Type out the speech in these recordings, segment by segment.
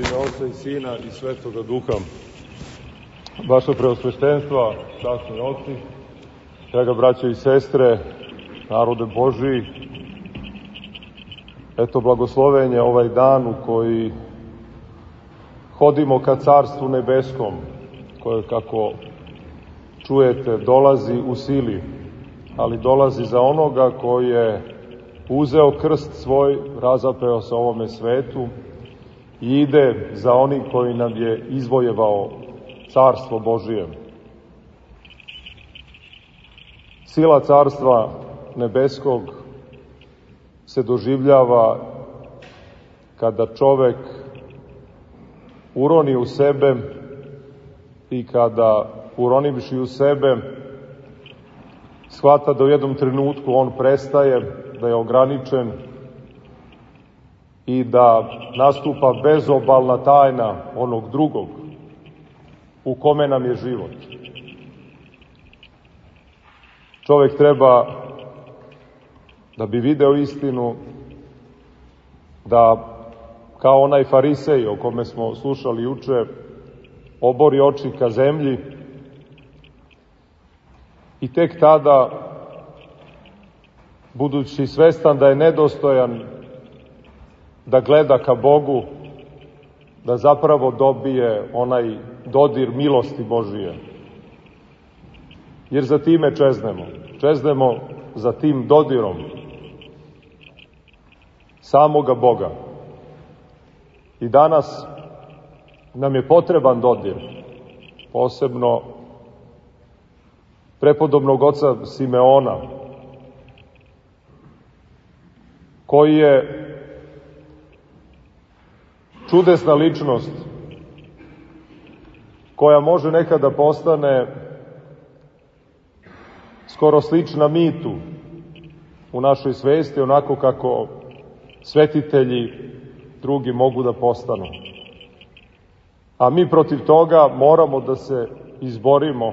ime Oca i Sina i Svetoga Duha. Vaše preosveštenstva, časni oci, draga braćo i sestre, narode Božiji, eto blagoslovenje ovaj dan u koji hodimo ka Carstvu Nebeskom, koje, kako čujete, dolazi u sili, ali dolazi za onoga koji je uzeo krst svoj, razapeo se ovome svetu i ide za onim koji nam je izvojevao carstvo Božije. Sila carstva nebeskog se doživljava kada čovek uroni u sebe i kada uronivši u sebe shvata da u jednom trenutku on prestaje, da je ograničen i da nastupa bezobalna tajna onog drugog u kome nam je život. Čovek treba da bi video istinu da kao onaj farisej o kome smo slušali juče obori oči ka zemlji i tek tada budući svestan da je nedostojan da gleda ka Bogu, da zapravo dobije onaj dodir milosti Božije. Jer za time čeznemo. Čeznemo za tim dodirom samoga Boga. I danas nam je potreban dodir, posebno prepodobnog oca Simeona, koji je čudesna ličnost koja može nekada postane skoro slična mitu u našoj svesti, onako kako svetitelji drugi mogu da postanu. A mi protiv toga moramo da se izborimo,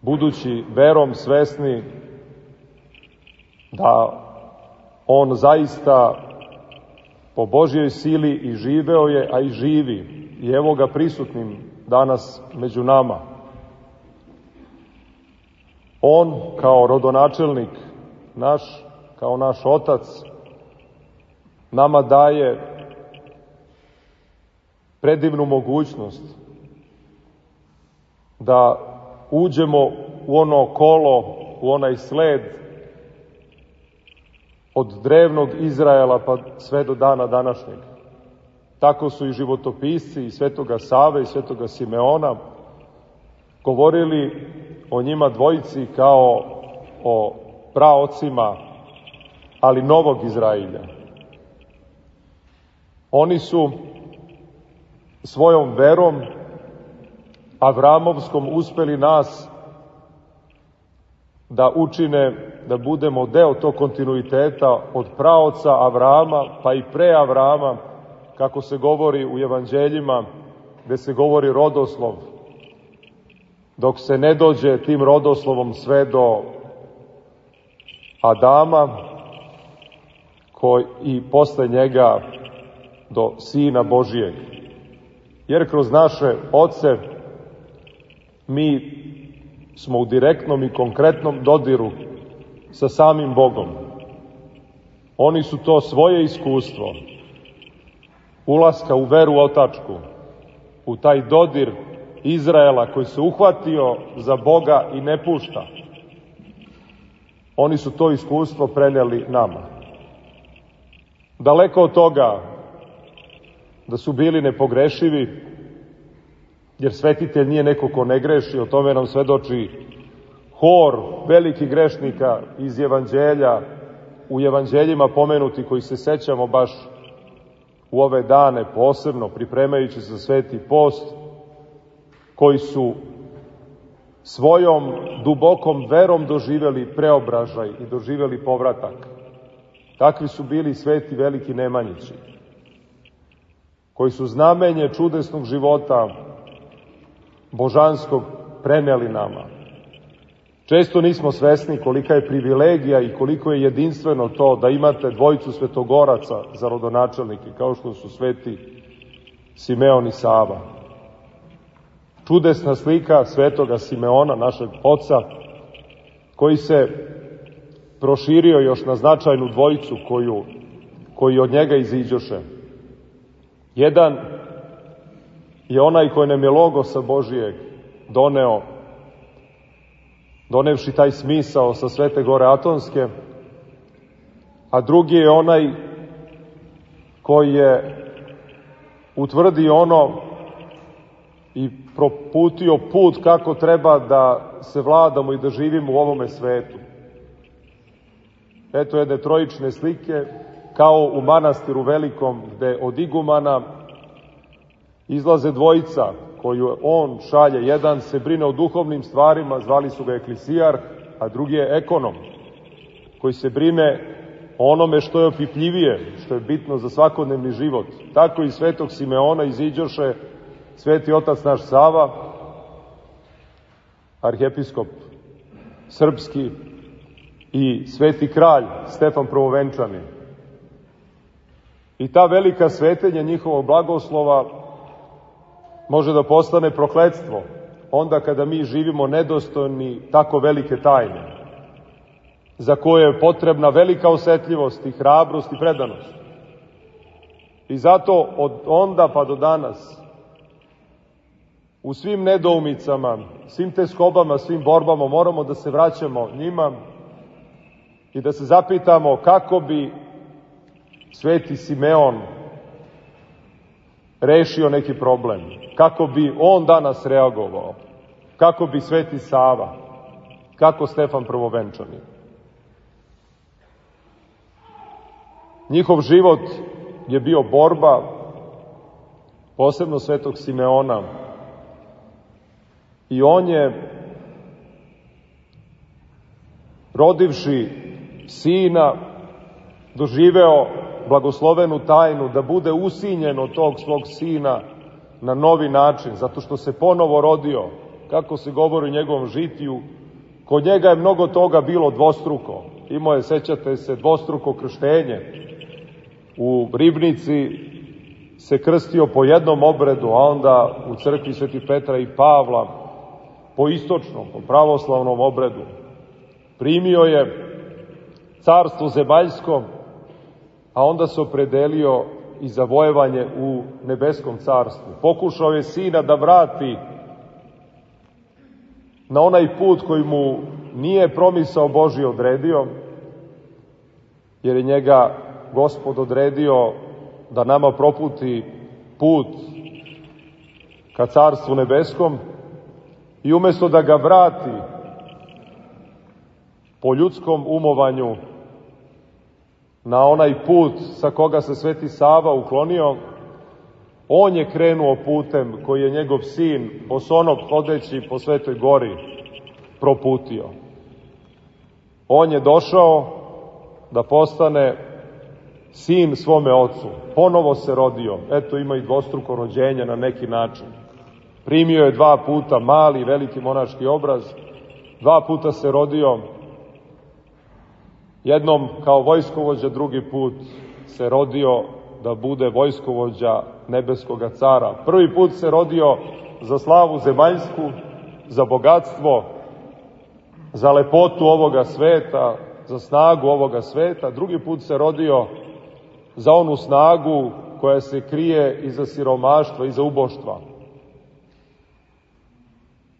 budući verom svesni da on zaista po Božjoj sili i živeo je, a i živi. I evo ga prisutnim danas među nama. On kao rodonačelnik naš, kao naš otac, nama daje predivnu mogućnost da uđemo u ono kolo, u onaj sled od drevnog Izraela pa sve do dana današnjeg. Tako su i životopisci i svetoga Save i svetoga Simeona govorili o njima dvojici kao o praocima, ali novog Izrailja. Oni su svojom verom Avramovskom uspeli nas da učine da budemo deo tog kontinuiteta od praoca Avrama pa i pre Avrama, kako se govori u evanđeljima, gde se govori rodoslov, dok se ne dođe tim rodoslovom sve do Adama koji, i posle njega do Sina Božijeg. Jer kroz naše oce mi smo u direktnom i konkretnom dodiru sa samim Bogom. Oni su to svoje iskustvo, ulaska u veru otačku, u taj dodir Izraela koji se uhvatio za Boga i ne pušta. Oni su to iskustvo preneli nama. Daleko od toga da su bili nepogrešivi, jer svetitelj nije neko ko ne greši, o tome nam svedoči hor velikih grešnika iz evanđelja, u evanđeljima pomenuti koji se sećamo baš u ove dane posebno, pripremajući za sveti post, koji su svojom dubokom verom doživeli preobražaj i doživeli povratak. Takvi su bili sveti veliki Nemanjići, koji su znamenje čudesnog života božanskog preneli nama. Često nismo svesni kolika je privilegija i koliko je jedinstveno to da imate dvojicu svetogoraca za rodonačelnike, kao što su sveti Simeon i Sava. Čudesna slika svetoga Simeona, našeg oca, koji se proširio još na značajnu dvojicu koju, koji od njega iziđoše. Jedan je onaj koji nam je logosa Božijeg doneo, donevši taj smisao sa Svete Gore Atonske, a drugi je onaj koji je utvrdio ono i proputio put kako treba da se vladamo i da živimo u ovome svetu. Eto jedne trojične slike, kao u manastiru velikom, gde od igumana izlaze dvojica koju on šalje. Jedan se brine o duhovnim stvarima, zvali su ga eklisijar, a drugi je ekonom, koji se brine o onome što je opipljivije, što je bitno za svakodnevni život. Tako i svetog Simeona iziđoše sveti otac naš Sava, arhijepiskop srpski i sveti kralj Stefan Prvovenčani. I ta velika svetenja njihovog blagoslova može da postane prokledstvo onda kada mi živimo nedostojni tako velike tajne, za koje je potrebna velika osetljivost i hrabrost i predanost. I zato od onda pa do danas, u svim nedoumicama, svim teskobama, svim borbama, moramo da se vraćamo njima i da se zapitamo kako bi sveti Simeon rešio neki problem, kako bi on danas reagovao, kako bi Sveti Sava, kako Stefan Prvovenčani. Njihov život je bio borba, posebno Svetog Simeona, i on je, rodivši sina, doživeo blagoslovenu tajnu, da bude usinjen tog svog sina na novi način, zato što se ponovo rodio, kako se govori u njegovom žitiju, kod njega je mnogo toga bilo dvostruko. Imao je, sećate se, dvostruko krštenje. U Ribnici se krstio po jednom obredu, a onda u crkvi Sveti Petra i Pavla po istočnom, po pravoslavnom obredu. Primio je carstvo zemaljsko, a onda se opredelio i za vojevanje u nebeskom carstvu. Pokušao je sina da vrati na onaj put koji mu nije promisao Boži odredio, jer je njega gospod odredio da nama proputi put ka carstvu nebeskom i umesto da ga vrati po ljudskom umovanju na onaj put sa koga se Sveti Sava uklonio, on je krenuo putem koji je njegov sin, osonok hodeći po Svetoj gori, proputio. On je došao da postane sin svome ocu. Ponovo se rodio. Eto ima i dvostruko rođenje na neki način. Primio je dva puta mali, veliki monaški obraz. Dva puta se rodio Jednom kao vojskovođa, drugi put se rodio da bude vojskovođa nebeskoga cara. Prvi put se rodio za slavu zemaljsku, za bogatstvo, za lepotu ovoga sveta, za snagu ovoga sveta. Drugi put se rodio za onu snagu koja se krije iza siromaštva, iza uboštva.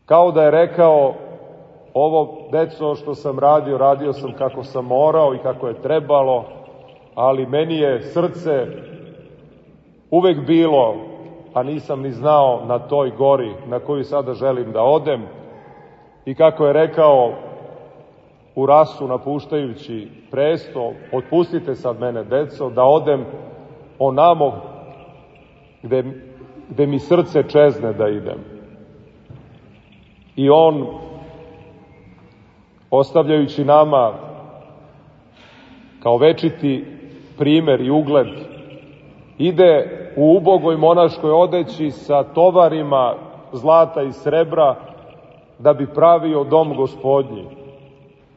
Kao da je rekao Ovo, deco, što sam radio, radio sam kako sam morao i kako je trebalo, ali meni je srce uvek bilo, a nisam ni znao na toj gori na koju sada želim da odem. I kako je rekao u rasu napuštajući presto, otpustite sad mene, deco, da odem onamo gde, gde mi srce čezne da idem. I on ostavljajući nama kao večiti primer i ugled, ide u ubogoj monaškoj odeći sa tovarima zlata i srebra da bi pravio dom gospodnji.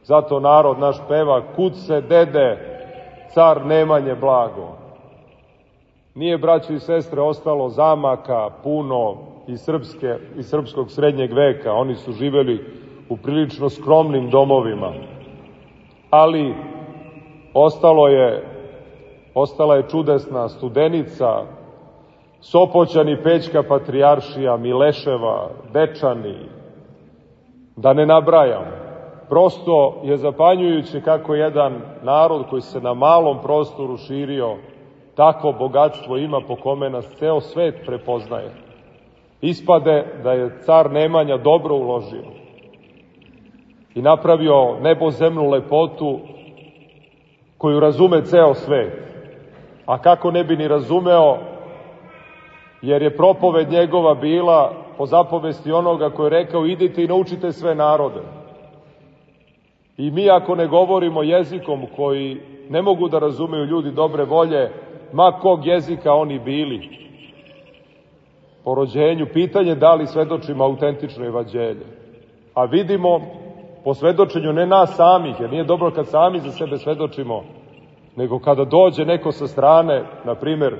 Zato narod naš peva, kud se dede, car Nemanje blago. Nije, braći i sestre, ostalo zamaka puno iz, srpske, iz srpskog srednjeg veka. Oni su živeli u prilično skromnim domovima. Ali ostalo je, ostala je čudesna studenica, Sopoćani, Pećka, Patrijaršija, Mileševa, Dečani, da ne nabrajam. Prosto je zapanjujuće kako jedan narod koji se na malom prostoru širio, takvo bogatstvo ima po kome nas ceo svet prepoznaje. Ispade da je car Nemanja dobro uložio i napravio nebo zemnu lepotu koju razume ceo svet. A kako ne bi ni razumeo, jer je propoved njegova bila po zapovesti onoga koji je rekao idite i naučite sve narode. I mi ako ne govorimo jezikom koji ne mogu da razumeju ljudi dobre volje, ma kog jezika oni bili, po rođenju, pitanje da li svedočimo autentično evađelje. A vidimo po svedočenju ne nas samih, jer nije dobro kad sami za sebe svedočimo, nego kada dođe neko sa strane, na primer,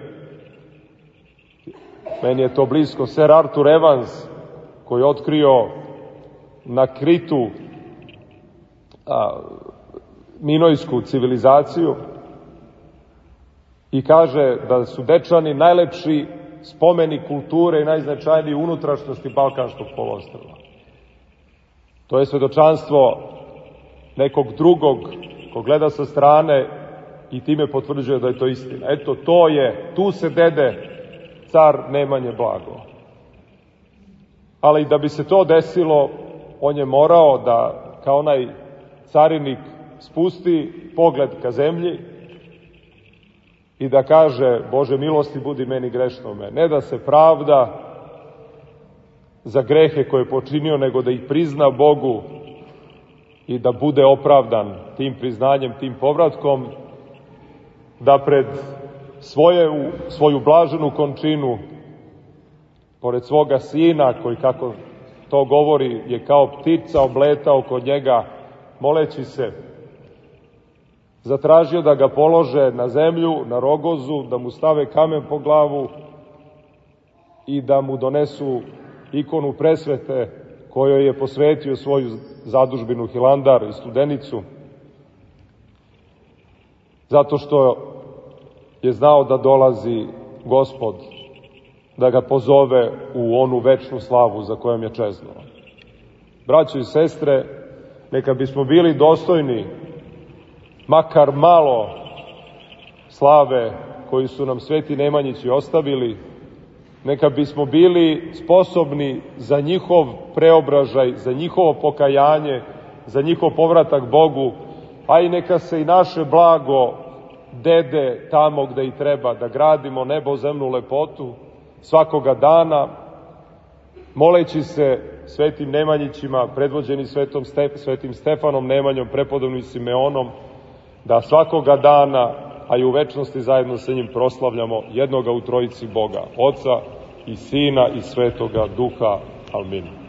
meni je to blisko, Sir Arthur Evans, koji je otkrio na Kritu a, minojsku civilizaciju i kaže da su dečani najlepši spomeni kulture i najznačajniji unutrašnjosti Balkanskog polostrava. To je svedočanstvo nekog drugog ko gleda sa strane i time potvrđuje da je to istina. Eto, to je, tu se dede car Nemanje Blago. Ali da bi se to desilo, on je morao da, kao onaj carinik, spusti pogled ka zemlji i da kaže, Bože milosti budi meni grešnome. Ne da se pravda za grehe koje je počinio, nego da ih prizna Bogu i da bude opravdan tim priznanjem, tim povratkom, da pred svoje, svoju blaženu končinu, pored svoga sina, koji, kako to govori, je kao ptica obletao kod njega, moleći se, zatražio da ga polože na zemlju, na rogozu, da mu stave kamen po glavu i da mu donesu ikonu presvete kojoj je posvetio svoju zadužbinu Hilandar i studenicu, zato što je znao da dolazi gospod, da ga pozove u onu večnu slavu za kojom je čeznuo. Braćo i sestre, neka bismo bili dostojni makar malo slave koju su nam sveti Nemanjići ostavili, neka bismo bili sposobni za njihov preobražaj, za njihovo pokajanje, za njihov povratak Bogu, a i neka se i naše blago dede tamo gde i treba, da gradimo nebo, zemnu lepotu svakoga dana, moleći se svetim Nemanjićima, predvođeni svetom Step, svetim Stefanom Nemanjom, prepodobnim Simeonom, da svakoga dana, a i u večnosti zajedno sa njim proslavljamo jednoga u trojici Boga, Oca i Sina i Svetoga Duha. Amin.